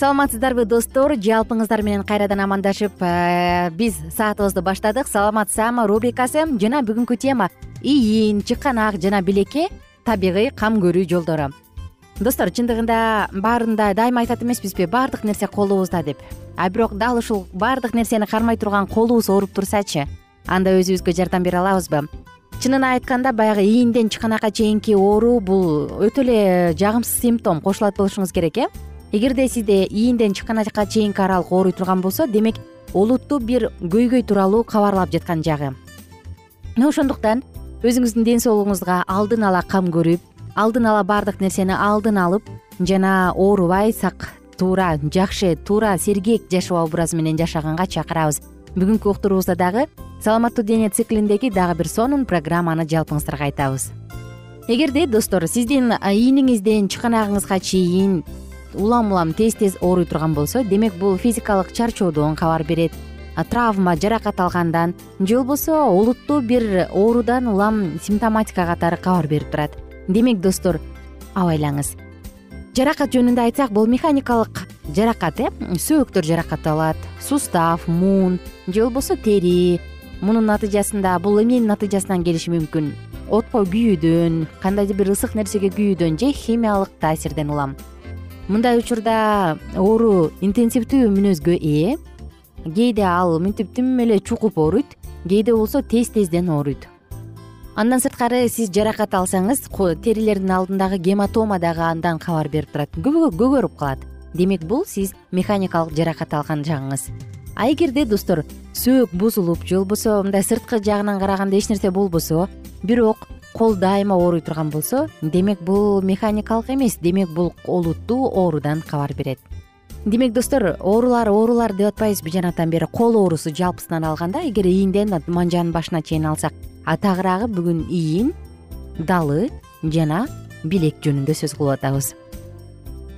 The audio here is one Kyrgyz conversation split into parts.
саламатсыздарбы достор? Жалпыңыздар менен кайрадан амандашып э, биз саатыбызды баштадык. Саламат саама рубрикасы. Жана бүгүнкү тема ийин чыканак жана билекке табигый кам көрүү жолдору. Достор чындыгында баарында дайыма айтат эмеспизби? Баардык нерсе колубузда деп. А бирок дал ушул баардык нерсени кармай турган колубуз ооруп турсачы анда өзүбүзгө жардам бере алабызбы? Чынын айтканда баягы ийинден чыканакка чейинки оору бул өтө эле жагымсыз симптом кошулат болушуңуз керек э эгерде сизде ийинден чыканакка чейинки аралык ооруй турган болсо демек олуттуу бир көйгөй тууралуу кабарлап жаткан жагы. Мына ошондуктан өзүңүздүн ден соолугуңузга алдын ала кам көрүп алдын ала баардык нерсени алдын алып жана оорубай сак туура жакшы туура сергек жашоо образы менен жашаганга чакырабыз. Бүгүнкү уктуруубузда дагы саламаттуу дене циклиндеги дагы бир сонун программаны жалпыңыздарга айтабыз. Эгерде достор сиздин ийниңизден чыканагыңызга чейин улам улам тез тез ооруй турган болсо демек бул физикалык чарчоодон кабар берет. Травма жаракат алгандан же болбосо олуттуу бир оорудан улам симптоматика катары кабар берип турат. Демек достор абайлаңыз. Жаракат жөнүндө айтсак бул механикалык жаракат э? Сөөктөр жаракат алат. Сустав муун же болбосо тери. Мунун натыйжасында бул эмненин натыйжасынан келиши мүмкүн? Отко күйүүдөн кандайдыр бир ысык нерсеге күйүүдөн же химиялык таасирден улам мындай учурда оору интенсивдүү мүнөзгө ээ. Кээде ал мынтип тим эле чукуп ооруйт кээде болсо тез тезден ооруйт. Андан сырткары сиз жаракат алсаңыз терилердин алдындагы гематома дагы андан кабар берип турат. Көгөрүп калат. Демек бул сиз механикалык жаракат алган жагыңыз. А эгерде достор сөөк бузулуп же болбосо мындай сырткы жагынан караганда эч нерсе болбосо бирок кол дайыма ооруй турган болсо демек бул механикалык эмес демек бул олуттуу оорудан кабар берет. Демек достор оорулар оорулар деп атпайбызбы жанатан бери кол оорусу жалпысынан алганда эгер ийинден манжанын башына чейин алсак а тагыраагы бүгүн ийин далы жана билек жөнүндө сөз кылып атабыз.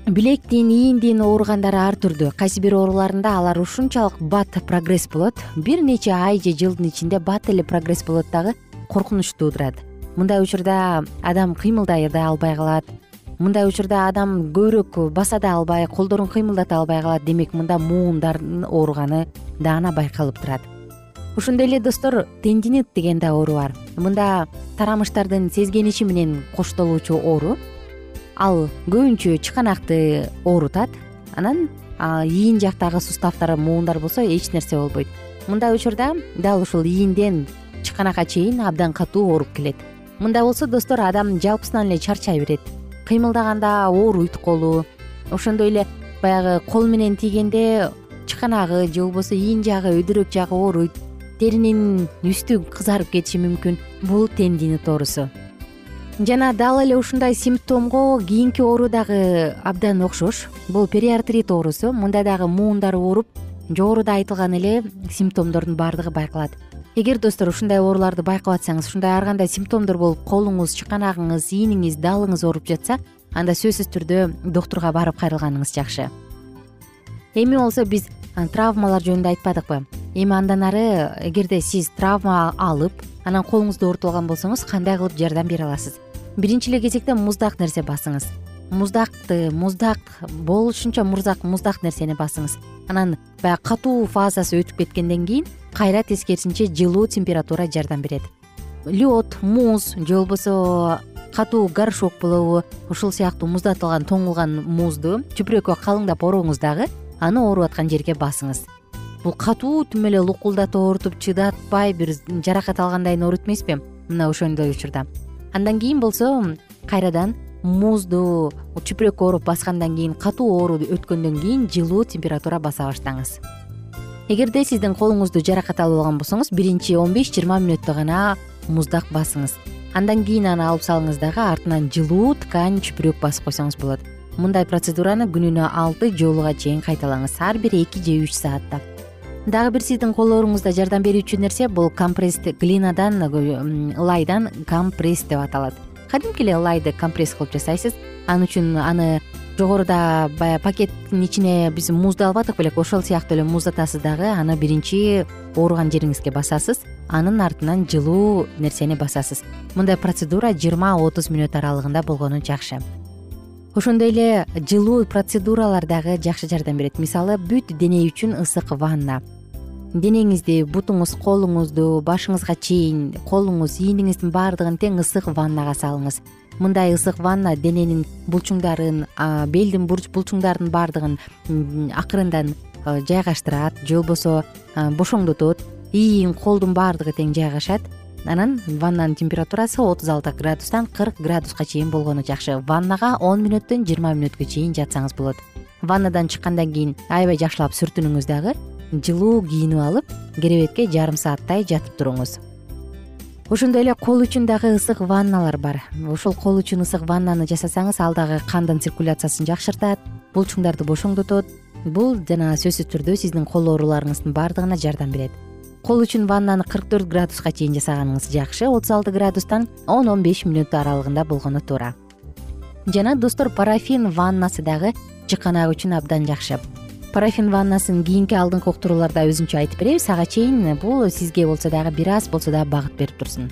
Билектин ийиндин ооругандары ар түрдүү. Кайсы бир ооруларында алар ушунчалык бат прогресс болот? Бир нече ай же жылдын ичинде бат эле прогресс болот дагы коркунуч туудурат мындай учурда адам кыймылдай да албай калат мындай учурда адам көбүрөөк баса да албай колдорун кыймылдата албай калат демек мында муундардын ооруганы даана байкалып турат. Ошондой эле достор тендинит деген да оору бар. Мында тарамыштардын сезгениши менен коштолуучу оору. Ал көбүнчө чыканакты оорутат. Анан ийин жактагы суставдар муундар болсо эч нерсе болбойт. Мындай учурда дал ушул ийинден чыканакка чейин абдан катуу ооруп келет мындай болсо достор адам жалпысынан эле чарчай берет. Кыймылдаганда ооруйт колу ошондой эле баягы кол менен тийгенде чыканагы же болбосо ийин жагы өйдөрөк жагы ооруйт теринин үстү кызарып кетиши мүмкүн. Бул тендинит оорусу жана дал эле ушундай симптомго кийинки оору дагы абдан окшош. Бул периартрит оорусу. Мында дагы муундар ооруп жогоруда айтылган эле симптомдордун баардыгы байкалат эгер достор ушундай ооруларды байкап атсаңыз ушундай ар кандай симптомдор болуп колуңуз чыканагыңыз ийниңиз далыңыз ооруп жатса анда сөзсүз түрдө доктурга барып кайрылганыңыз жакшы. Эми болсо биз травмалар жөнүндө айтпадыкпы? Эми андан ары эгерде сиз травма алып анан колуңузду оорутуп алган болсоңуз кандай кылып жардам бере аласыз? Биринчи эле кезекте муздак нерсе басыңыз. Муздакты муздак болушунча мурзак муздак нерсени басыңыз анан баягы катуу фазасы өтүп кеткенден кийин кайра тескерисинче жылуу температура жардам берет. Лед муз же болбосо катуу горшок болобу ушул сыяктуу муздатылган тоңулган музду чүпүрөккө калыңдап ороңуз дагы аны ооруп аткан жерге басыңыз. Бул катуу тим эле лукулдатып оорутуп чыдатпай бир жаракат алгандайын оорут эмеспи мына ошондой учурда. Андан кийин болсо кайрадан музду чүпүрөккө ороп баскандан кийин катуу оору өткөндөн кийин жылуу температура баса баштаңыз. Эгерде сиздин колуңузду жаракат алып алган болсоңуз биринчи он беш жыйырма мүнөттө гана муздак басыңыз. Андан кийин аны алып салыңыз дагы артынан жылуу ткань чүпүрөк басып койсоңуз болот. Мындай процедураны күнүнө алты жолуга чейин кайталаңыз. Ар бир эки же үч саатта. Дагы бир сиздин кол ооруңузда жардам берүүчү нерсе бул компресс глинадан ылайдан компресс деп аталат кадимки эле ылайды компресс кылып жасайсыз? Ал үчүн аны жогоруда баягы пакеттин ичине биз музду албадык белек ошол сыяктуу эле муздатасыз дагы аны биринчи ооруган жериңизге басасыз. Анын артынан жылуу нерсени басасыз. Мындай процедура жыйырма отуз мүнөт аралыгында болгону жакшы. Ошондой эле жылуу процедуралар дагы жакшы жардам берет. Мисалы бүт дене үчүн ысык ванна денеңизди бутуңуз колуңузду башыңызга чейин колуңуз ийниңиздин баардыгын тең ысык ваннага салыңыз. Мындай ысык ванна дененин булчуңдарын белдин булчуңдардын баардыгын акырындан жайгаштырат. Же болбосо бошоңдотот ийин колдун баардыгы тең жайгашат. Анан ваннанын температурасы отуз алты градустан кырк градуска чейин болгону жакшы. Ваннага он мүнөттөн жыйырма мүнөткө чейин жатсаңыз болот. Ваннадан чыккандан кийин аябай жакшылап сүртүнүңүз дагы жылуу кийинип алып керебетке жарым сааттай жатып туруңуз. Ошондой эле кол үчүн дагы ысык ванналар бар. Ошол кол үчүн ысык ваннаны жасасаңыз ал дагы кандын циркуляциясын жакшыртат булчуңдарды бошоңдотот. Бул жана сөзсүз түрдө сиздин кол ооруларыңыздын баардыгына жардам берет. Кол үчүн ваннаны кырк төрт градуска чейин жасаганыңыз жакшы отуз алты градустан он он беш мүнөт аралыгында болгону туура. Жана достор парафин ваннасы дагы чыканак үчүн абдан жакшы парафин ваннасын кийинки алдыңкы уктурууларда өзүнчө айтып беребиз ага чейин бул сизге болсо дагы бир аз болсо дагы багыт берип турсун.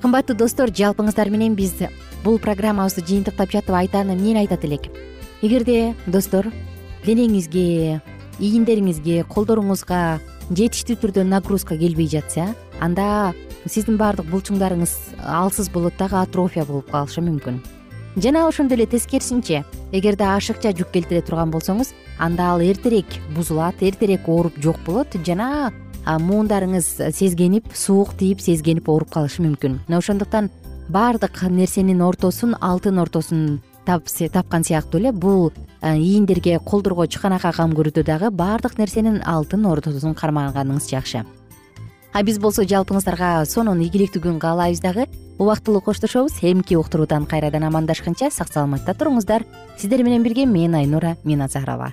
Кымбаттуу достор жалпыңыздар менен биз бул программабызды жыйынтыктап жатып айтааны эмнени айтат элек эгерде достор денеңизге ийиндериңизге колдоруңузга жетиштүү түрдө нагрузка келбей жатса анда сиздин баардык булчуңдарыңыз алсыз болот дагы атрофия болуп калышы мүмкүн. Жана ошондой эле тескерисинче эгерде ашыкча жүк келтире турган болсоңуз анда ал эртерээк бузулат эртерээк ооруп жок болот жана муундарыңыз сезгенип суук тийип сезгенип ооруп калышы мүмкүн. Мына ошондуктан баардык нерсенин ортосун алтын ортосун тапкан сыяктуу эле бул ийиндерге колдорго чыканакка кам көрүүдө дагы баардык нерсенин алтын ортосун кармаганыңыз жакшы. А биз болсо жалпыңыздарга сонун ийгиликтүү күн каалайбыз дагы. Убактылуу коштошобуз эмки уктуруудан кайрадан амандашканча сак саламатта туруңуздар. Сиздер менен бирге мен айнура мен азарова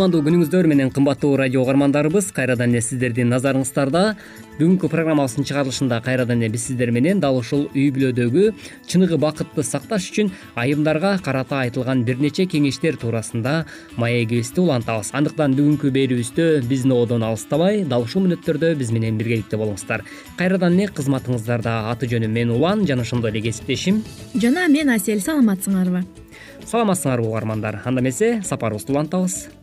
кутмандуу күнүңүздөр менен кымбаттуу радио угармандарыбыз кайрадан эле сиздердин назарыңыздарда. Бүгүнкү программабыздын чыгарылышында кайрадан эле биз сиздер менен дал ушул үй бүлөдөгү чыныгы бакытты сакташ үчүн айымдарга карата айтылган бир нече кеңештер туурасында маегибизди улантабыз. Андыктан бүгүнкү берүүбүздө биздин ободон алыстабай дал ушул мүнөттөрдө биз менен биргеликте болуңуздар. Кайрадан эле кызматыңыздарда аты жөнүм мен улан жана ошондой эле кесиптешим жана мен асель саламатсыңарбы? Саламатсыңарбы угармандар. Анда эмесе сапарыбызды улантабыз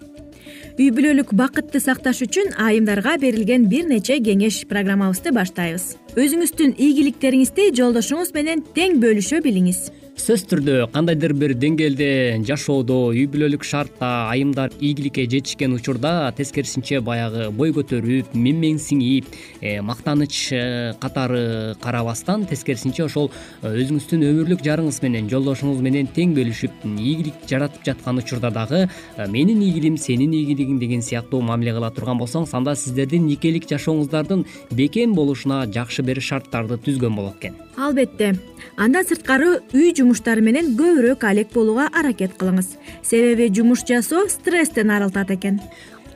үй бүлөлүк бакытты сакташ үчүн айымдарга берилген бир нече кеңеш программабызды баштайбыз. Өзүңүздүн ийгиликтериңизди жолдошуңуз менен тең бөлүшө билиңиз сөзсүз түрдө кандайдыр бир деңгээлде жашоодо үй бүлөлүк шартта айымдар ийгиликке жетишкен учурда тескерисинче баягы бой көтөрүп менменсиңип э, мактаныч э, катары карабастан тескерисинче ошол э, өзүңүздүн өмүрлүк жарыңыз менен жолдошуңуз менен тең бөлүшүп ийгилик жаратып жаткан учурда дагы менин ийгилигим сенин ийгилигиң деген сыяктуу мамиле кыла турган болсоңуз анда сиздердин никелик жашооңуздардын бекем болушуна жакшы бир шарттарды түзгөн болот экен албетте андан сырткары үй жумуштары менен көбүрөөк алек болууга аракет кылыңыз. Себеби жумуш жасоо стресстен арылтат экен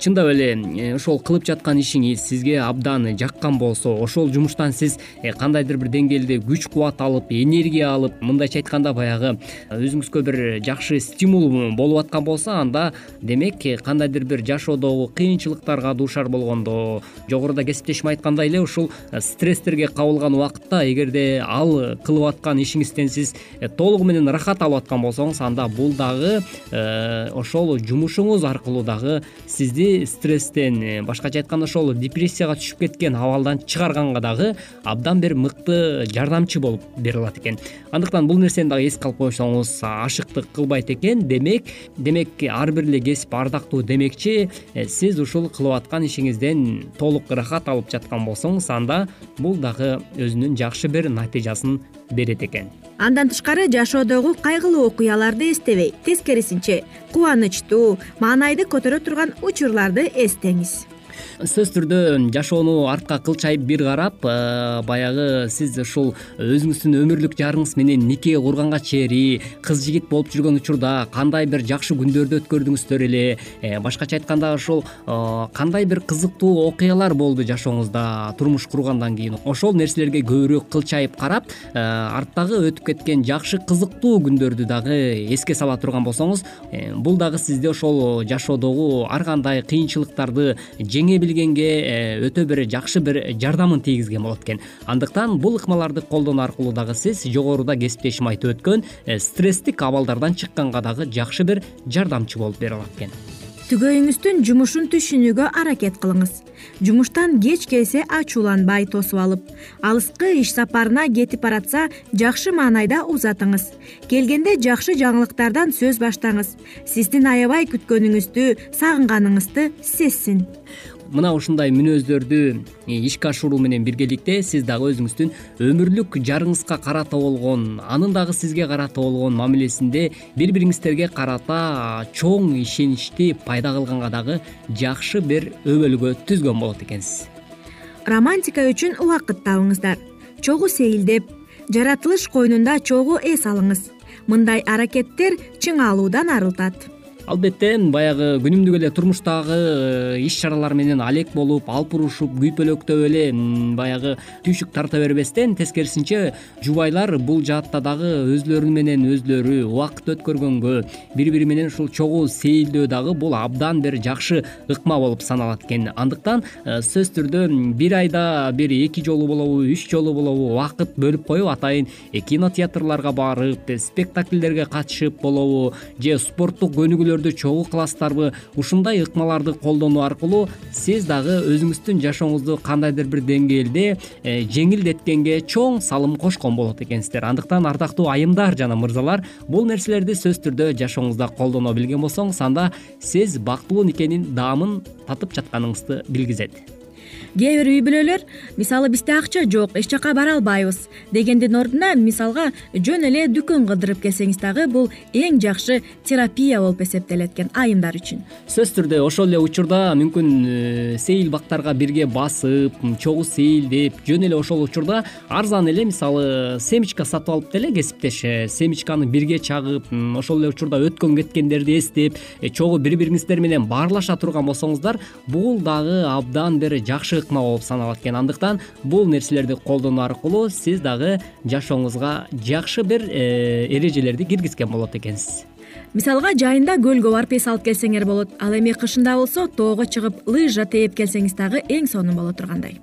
чындап эле э, ошол кылып жаткан ишиңиз сизге абдан жаккан болсо ошол жумуштан сиз э, кандайдыр бир деңгээлде күч кубат алып энергия алып мындайча айтканда баягы э, өзүңүзгө бир жакшы стимул болуп аткан болсо анда демек кандайдыр бир жашоодогу кыйынчылыктарга дуушар болгондо жогоруда кесиптешим айткандай эле ушул стресстерге кабылган убакытта эгерде ал кылып аткан ишиңизден сиз толугу менен ырахат алып аткан болсоңуз анда бул дагы ошол жумушуңуз аркылуу дагы сизди стресстен э, башкача айтканда ошол депрессияга түшүп кеткен абалдан чыгарганга дагы абдан бир мыкты жардамчы болуп бере алат экен. Андыктан бул нерсени дагы эске алып койсоңуз ашыктык кылбайт экен. Демек демек ар бир эле кесип ардактуу демекчи э, сиз ушул кылып аткан ишиңизден толук ырахат алып жаткан болсоңуз анда бул дагы өзүнүн жакшы бир натыйжасын берет экен. Андан тышкары жашоодогу кайгылуу окуяларды эстебей тескерисинче кубанычтуу маанайды көтөрө турган учурларды эстеңиз сөзсүз түрдө жашоону артка кылчайып бир карап э, баягы сиз ушул өзүңүздүн өмүрлүк жарыңыз менен нике курганга чейин кыз жигит болуп жүргөн учурда кандай бир жакшы күндөрдү өткөрдүңүздөр эле. Э, башкача айтканда ошол э, кандай бир кызыктуу окуялар болду жашооңузда турмуш кургандан кийин. Ошол нерселерге көбүрөөк кылчайып карап арттагы өтүп кеткен жакшы кызыктуу күндөрдү дагы эске сала турган болсоңуз бул дагы сизди ошол жашоодогу ар кандай кыйынчылыктарды жеңе билген Э, өтө бир жакшы бир жардамын тийгизген болот экен. Андыктан бул ыкмаларды колдонуу аркылуу дагы сиз жогоруда кесиптешим айтып өткөн э, стресстик абалдардан чыкканга дагы жакшы бир жардамчы болуп бере алат экен. Түгөйүңүздүн жумушун түшүнүүгө аракет кылыңыз. Жумуштан кеч келсе ачууланбай тосуп алып алыскы иш сапарына кетип баратса жакшы маанайда узатыңыз. Келгенде жакшы жаңылыктардан сөз баштаңыз. Сиздин аябай күткөнүңүздү сагынганыңызды сезсин мына ушундай мүнөздөрдү э, ишке ашыруу менен биргеликте сиз дагы өзүңүздүн өмүрлүк жарыңызга карата болгон анын дагы сизге карата болгон мамилесинде бири бириңиздерге карата чоң ишеничти пайда кылганга дагы жакшы бир өбөлгө түзгөн болот экенсиз. Романтика үчүн убакыт табыңыздар. Чогуу сейилдеп жаратылыш койнунда чогуу эс алыңыз. Мындай аракеттер чыңалуудан арылтат албетте баягы күнүмдүк эле турмуштагы э, иш чаралар менен алек болуп алпурушуп күйпөлөктөп эле баягы түйшүк тарта бербестен тескерисинче жубайлар бул жаатта дагы өзлөрү менен өзлөрү убакыт өткөргөнгө бири бири менен ушул чогуу сейилдөө дагы бул абдан бир жакшы ыкма болуп саналат экен. Андыктан э, сөзсүз түрдө бир айда бир эки жолу болобу үч жолу болобу убакыт бөлүп коюп атайын. Э, кинотеатрларга барып спектакльдерге катышып болобу же спорттук көнүгүүлөр чогуу кыласыздарбы? Ушундай ыкмаларды колдонуу аркылуу сиз дагы өзүңүздүн жашооңузду кандайдыр бир деңгээлде э, жеңилдеткенге чоң салым кошкон болот экенсиздер. Андыктан ардактуу айымдар жана мырзалар бул нерселерди сөзсүз түрдө жашооңузда колдоно билген болсоңуз анда сиз бактылуу никенин даамын татып жатканыңызды билгизет кээ бир үй бүлөлөр мисалы бизде акча жок эч жака бара албайбыз дегендин ордуна мисалга жөн эле дүкөн кыдырып келсеңиз дагы бул эң жакшы терапия болуп эсептелет экен айымдар үчүн. Сөзсүз түрдө ошол эле учурда мүмкүн э, сейил бактарга бирге басып чогуу сейилдеп жөн эле ошол учурда арзан эле мисалы семечка сатып алып деле кесиптеш семечканы бирге чагып ошол эле учурда өткөн кеткендерди эстеп э, чогуу бири бириңиздер менен баарлаша турган болсоңуздар бул дагы абдан бир жакшы ыкма болуп саналат экен. Андыктан бул нерселерди колдонуу аркылуу сиз дагы жашооңузга жакшы бир э, эрежелерди киргизген болот экенсиз. Мисалга жайында көлгө барып эс алып келсеңер болот. Ал эми кышында болсо тоого чыгып лыжа тээп келсеңиз дагы эң сонун боло тургандай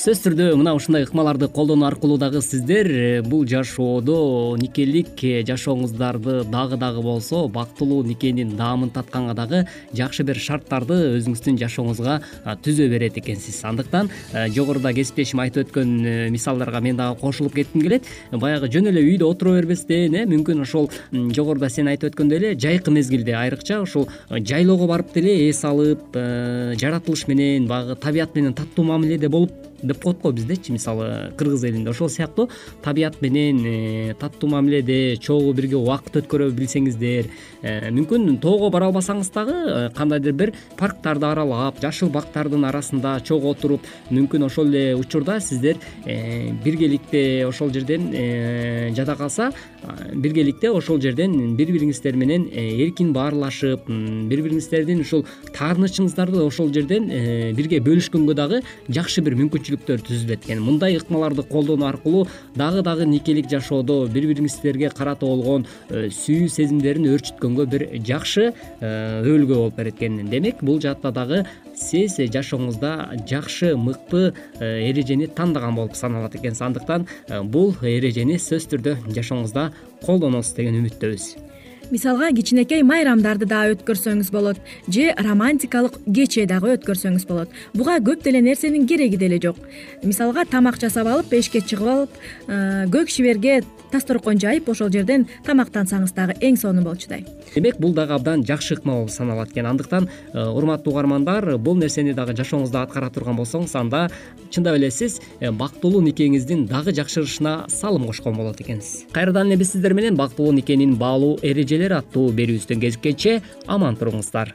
сөзсүз түрдө мына ушундай ыкмаларды колдонуу аркылуу дагы сиздер э, бул жашоодо никелик э, жашооңуздарды дагы дагы болсо бактылуу никенин даамын татканга дагы жакшы бир шарттарды өзүңүздүн жашооңузга түзө берет экенсиз. Андыктан э, жогоруда кесиптешим айтып өткөн мисалдарга мен дагы кошулуп кетким келет. Баягы жөн эле үйдө отура бербестен э мүмкүн ошол жогоруда сен айтып өткөндөй эле жайкы мезгилде айрыкча ушул жайлоого барып деле эс алып жаратылыш менен баягы табият менен таттуу мамиледе болуп деп коет го биздечи мисалы кыргыз элинде. Ошол сыяктуу табият менен э, таттуу мамиледе чогуу бирге убакыт өткөрө билсеңиздер э, мүмкүн тоого бара албасаңыз дагы э, кандайдыр бир парктарды аралап жашыл бактардын арасында чогуу отуруп мүмкүн ошол эле учурда сиздер биргеликте ошол жерден жада калса биргеликте ошол жерден бири бириңиздер менен эркин баарлашып бири бириңиздердин ушул таарынычыңыздарды ошол жерден бирге бөлүшкөнгө дагы жакшы бир мүмкүнчүлүк түзүлөт экен мындай ыкмаларды колдонуу аркылуу дагы дагы никелик жашоодо бири бириңиздерге карата болгон э, сүйүү сезимдерин өөрчүткөнгө бир жакшы э, өбөлгө болуп берет экен демек бул жаатта дагы сиз жашооңузда жакшы мыкты э, эрежени тандаган болуп саналат экенсиз. Андыктан бул эрежени сөзсүз түрдө жашооңузда колдоносуз деген үмүттөбүз мисалга кичинекей майрамдарды дагы өткөрсөңүз болот же романтикалык кече дагы өткөрсөңүз болот. Буга көп деле нерсенин кереги деле жок. Мисалга тамак жасап алып эшикке чыгып алып э, көк шиберге дасторкон жайып ошол жерден тамактансаңыз дагы эң сонун болчудай. Демек бул дагы абдан жакшы ыкма болуп саналат экен. Андыктан э, урматтуу угармандар бул нерсени дагы жашооңузда аткара турган болсоңуз анда чындап эле сиз э, бактылуу никеңиздин дагы жакшырышына салым кошкон болот экенсиз. Кайрадан эле биз сиздер менен бактылуу никенин баалуу эрежелери аттуу берүүбүздөн кезиккенче аман туруңуздар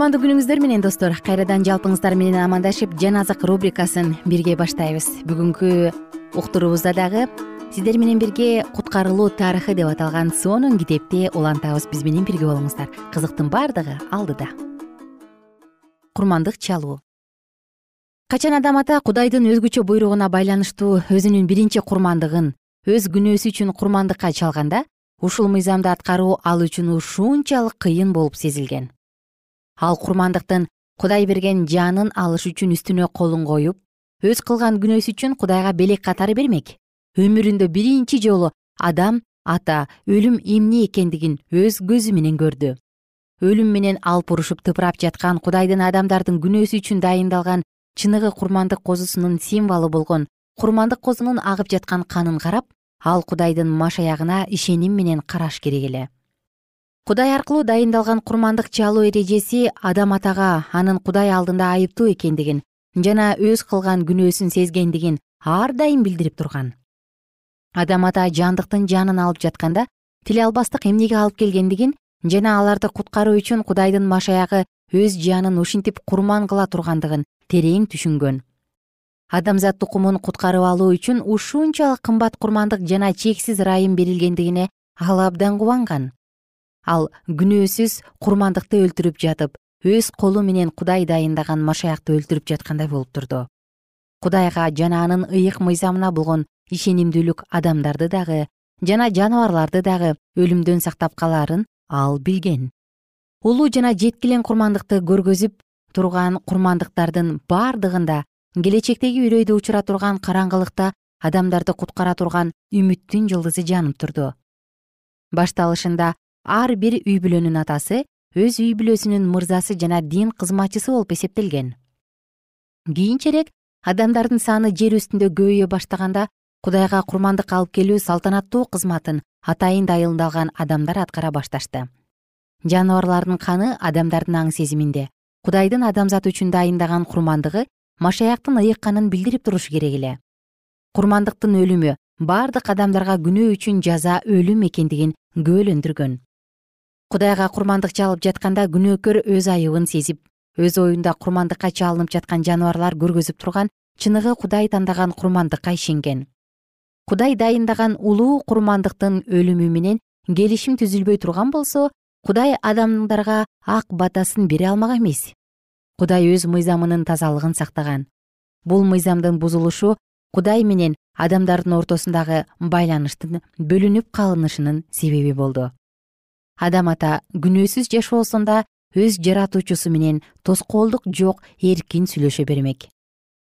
кутмандуу күнүңүздөр менен достор. Кайрадан жалпыңыздар менен амандашып жан азык рубрикасын бирге баштайбыз. Бүгүнкү уктуруубузда дагы сиздер менен бирге куткарылуу тарыхы деп аталган сонун китепти улантабыз. Биз менен бирге болуңуздар. Кызыктын баардыгы алдыда. Курмандык чалуу. Качан адам ата кудайдын өзгөчө буйругуна байланыштуу өзүнүн биринчи курмандыгын өз күнөөсү үчүн курмандыкка чалганда ушул мыйзамды аткаруу ал үчүн ушунчалык кыйын болуп сезилген ал курмандыктын кудай берген жанын алыш үчүн үстүнө колун коюп өз кылган күнөөсү үчүн кудайга белек катары бермек. Өмүрүндө биринчи жолу адам ата өлүм эмне экендигин өз көзү менен көрдү. Өлүм менен алып урушуп тыпырап жаткан кудайдын адамдардын күнөөсү үчүн дайындалган чыныгы курмандык козусунун символу болгон курмандык козунун агып жаткан канын карап ал кудайдын машаягына ишеним менен караш керек эле кудай аркылуу дайындалган курмандык чалуу эрежеси адам атага анын кудай алдында айыптуу экендигин жана өз кылган күнөөсүн сезгендигин ар дайым билдирип турган. Адам ата жандыктын жанын алып жатканда тиле албастык эмнеге алып келгендигин жана аларды куткаруу үчүн кудайдын машаягы өз жанын ушинтип курман кыла тургандыгын терең түшүнгөн. Адамзат тукумун куткарып алуу үчүн ушунчалык кымбат курмандык жана чексиз ырайым берилгендигине ал абдан кубанган ал күнөөсүз курмандыкты өлтүрүп жатып өз колу менен кудай дайындаган машаякты өлтүрүп жаткандай болуп турду. Кудайга жана анын ыйык мыйзамына болгон ишенимдүүлүк адамдарды дагы жана жаныбарларды дагы өлүмдөн сактап калаарын ал билген. Улуу жана жеткилең курмандыкты көргөзүп турган курмандыктардын бардыгында келечектеги үрөйдү учура турган караңгылыкта адамдарды куткара турган үмүттүн жылдызы жанып турду. Башталышында ар бир үй бүлөнүн атасы өз үй бүлөсүнүн мырзасы жана дин кызматчысы болуп эсептелген. Кийинчерээк адамдардын саны жер үстүндө көбөйө баштаганда кудайга курмандык алып келүү салтанаттуу кызматын атайын дайындалган адамдар аткара башташты. Жаныбарлардын каны адамдардын аң сезиминде. Кудайдын адамзат үчүн дайындаган курмандыгы машаяктын ыйык канын билдирип турушу керек эле. Курмандыктын өлүмү бардык адамдарга күнөө үчүн жаза өлүм экендигин күбөлөндүргөн кудайга курмандык чалып жатканда күнөөкөр өз айыбын сезип өз оюнда курмандыкка чалынып жаткан жаныбарлар көргөзүп турган чыныгы кудай тандаган курмандыкка ишенген. Кудай дайындаган улуу курмандыктын өлүмү менен келишим түзүлбөй турган болсо кудай адамдарга ак батасын бере алмак эмес. Кудай өз мыйзамынын тазалыгын сактаган. Бул мыйзамдын бузулушу кудай менен адамдардын ортосундагы байланыштын бөлүнүп калынышынын себеби болду адам ата күнөөсүз жашоосунда өз жаратуучусу менен тоскоолдук жок эркин сүйлөшө бермек.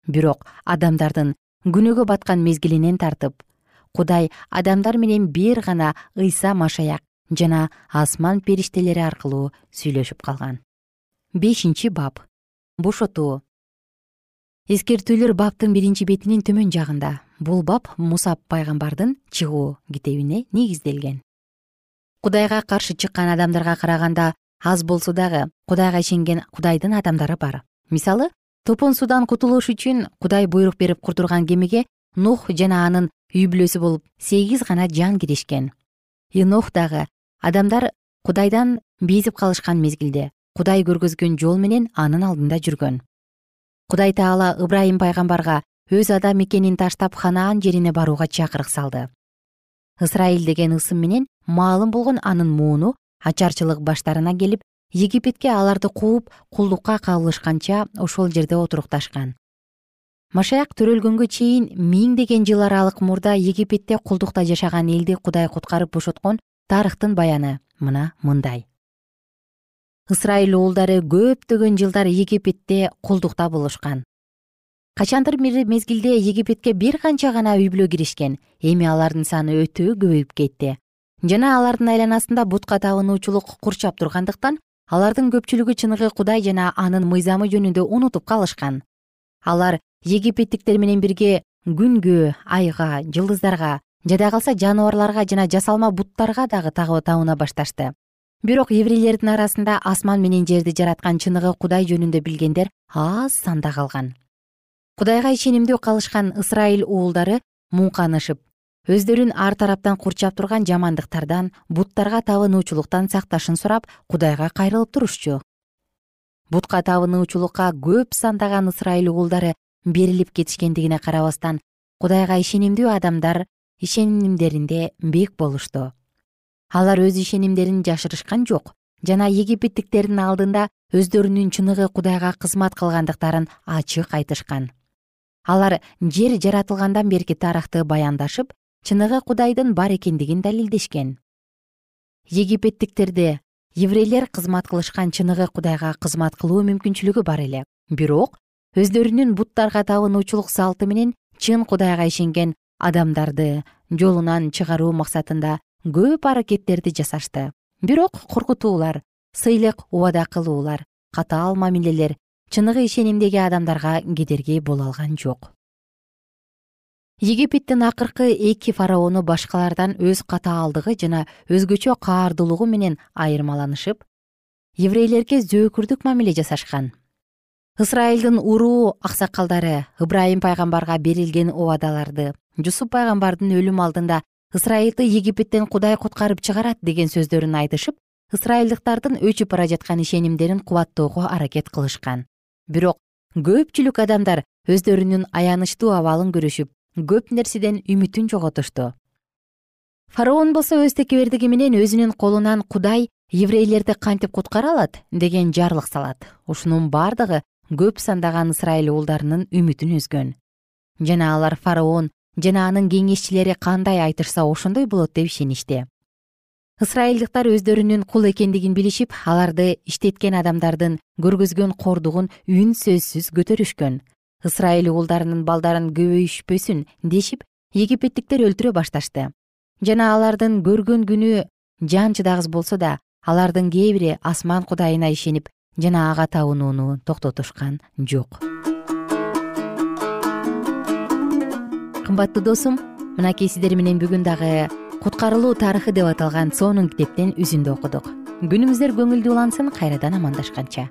Бирок адамдардын күнөөгө баткан мезгилинен тартып кудай адамдар менен бир гана ыйса машаяк жана асман периштелери аркылуу сүйлөшүп калган. Бешинчи бап бошотуу. Эскертүүлөр баптын биринчи бетинин төмөн жагында. Бул бап муса пайгамбардын чыгуу китебине негизделген кудайга каршы чыккан адамдарга караганда аз болсо дагы кудайга ишенген кудайдын адамдары бар. Мисалы топон суудан кутулуш үчүн кудай буйрук берип курдурган кемеге нух жана анын үй бүлөсү болуп сегиз гана жан киришкен. Инох дагы адамдар кудайдан безип калышкан мезгилде кудай көргөзгөн жол менен анын алдында жүргөн. Кудай таала ыбрайым пайгамбарга өз ада мекенин таштап ханаан жерине барууга чакырык салды. Ысрайыл деген ысым менен маалым болгон анын мууну ачарчылык баштарына келип египетке аларды кууп кулдукка кабылышканча ошол жерде отурукташкан. Машаяк төрөлгөнгө чейин миңдеген жыл аралык мурда египетте кулдукта жашаган элди кудай куткарып бошоткон тарыхтын баяны мына мындай. Ысрайыл уулдары көптөгөн жылдар египетте кулдукта болушкан. Качандыр бир мезгилде египетке бир канча гана үй бүлө киришкен эми алардын саны өтө көбөйүп кетти жана алардын айланасында бутка табынуучулук курчап тургандыктан алардын көпчүлүгү чыныгы кудай жана анын мыйзамы жөнүндө унутуп калышкан. Алар египеттиктер менен бирге күнгө айга жылдыздарга жада калса жаныбарларга жана жасалма буттарга дагы табына башташты. Бирок еврейлердин арасында асман менен жерди жараткан чыныгы кудай жөнүндө билгендер аз санда калган. Кудайга ишенимдүү калышкан ысрайыл уулдары муңканышып өздөрүн ар тараптан курчап турган жамандыктардан буттарга табынуучулуктан сакташын сурап кудайга кайрылып турушчу. Бутка табынуучулукка көп сандаган ысрайыл уулдары берилип кетишкендигине карабастан кудайга ишенимдүү адамдар ишенимдеринде бек болушту. Алар өз ишенимдерин жашырышкан жок жана египеттиктердин алдында өздөрүнүн чыныгы кудайга кызмат кылгандыктарын ачык айтышкан. Алар жер жаратылгандан берки тарыхты баяндашып чыныгы кудайдын бар экендигин далилдешкен. Египеттиктерде еврейлер кызмат кылышкан чыныгы кудайга кызмат кылуу мүмкүнчүлүгү бар эле. Бирок өздөрүнүн буттарга табынуучулук салты менен чын кудайга ишенген адамдарды жолунан чыгаруу максатында көп аракеттерди жасашты. Бирок коркутуулар сыйлык убада кылуулар катаал мамилелер чыныгы ишенимдеги адамдарга кедерги боло алган жок египеттин акыркы эки фараону башкалардан өз катаалдыгы жана өзгөчө каардуулугу менен айырмаланышып еврейлерге зөөкүрдүк мамиле жасашкан. Ысрайылдын уруу аксакалдары ыбрайым пайгамбарга берилген убадаларды жусуп пайгамбардын өлүмү алдында ысрайылды египеттен кудай куткарып чыгарат деген сөздөрүн айтышып ысрайылдыктардын өчүп бара жаткан ишенимдерин кубаттоого аракет кылышкан. Бирок көпчүлүк адамдар өздөрүнүн аянычтуу абалын көрүшүп көп нерседен үмүтүн жоготушту. Фараон болсо өз текебердиги менен өзүнүн колунан кудай еврейлерди кантип куткара алат деген жарлык салат. Ушунун бардыгы көп сандаган ысрайыл уулдарынын үмүтүн үзгөн. Жана алар фараон жана анын кеңешчилери кандай айтышса ошондой болот деп ишеништи. Ысрайылдыктар өздөрүнүн кул экендигин билишип аларды иштеткен адамдардын көргөзгөн кордугун үн сөзсүз көтөрүшкөн ысрайыл уулдарынын балдарын көбөйүшпөсүн дешип египеттиктер өлтүрө башташты. Жана алардын көргөн күнү жан чыдагыс болсо да алардын кээ бири асман кудайына ишенип жана ага табынууну токтотушкан жок. Кымбаттуу досум мынакей сиздер менен бүгүн дагы куткарылуу тарыхы деп аталган сонун китептен үзүндү окудук. Күнүңүздөр көңүлдүү улансын кайрадан амандашканча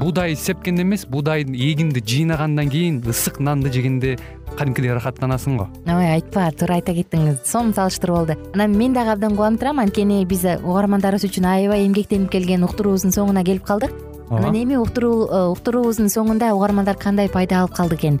буудай сепкенде эмес буудайдын эгинди жыйнагандан кийин ысык нанды жегенде кадимкидей ырахаттанасың го. Ой айтпа туура айта кеттиңиз. Сонун салыштыруу болду анан мен дагы абдан кубанып турам анткени биз угармандарыбыз үчүн аябай эмгектенип келген уктуруубуздун соңуна келип калдык. Анан эми э, уктуруубуздун соңунда угармандар кандай пайда алып калды экен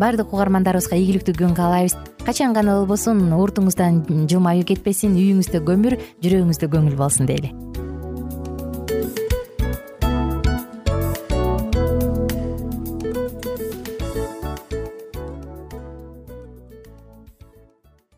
баардык угармандарыбызга ийгиликтүү күн каалайбыз. Качан гана болбосун уртуңуздан жылмаюу кетпесин үйүңүздө көмүр жүрөгүңүздө көңүл болсун дейли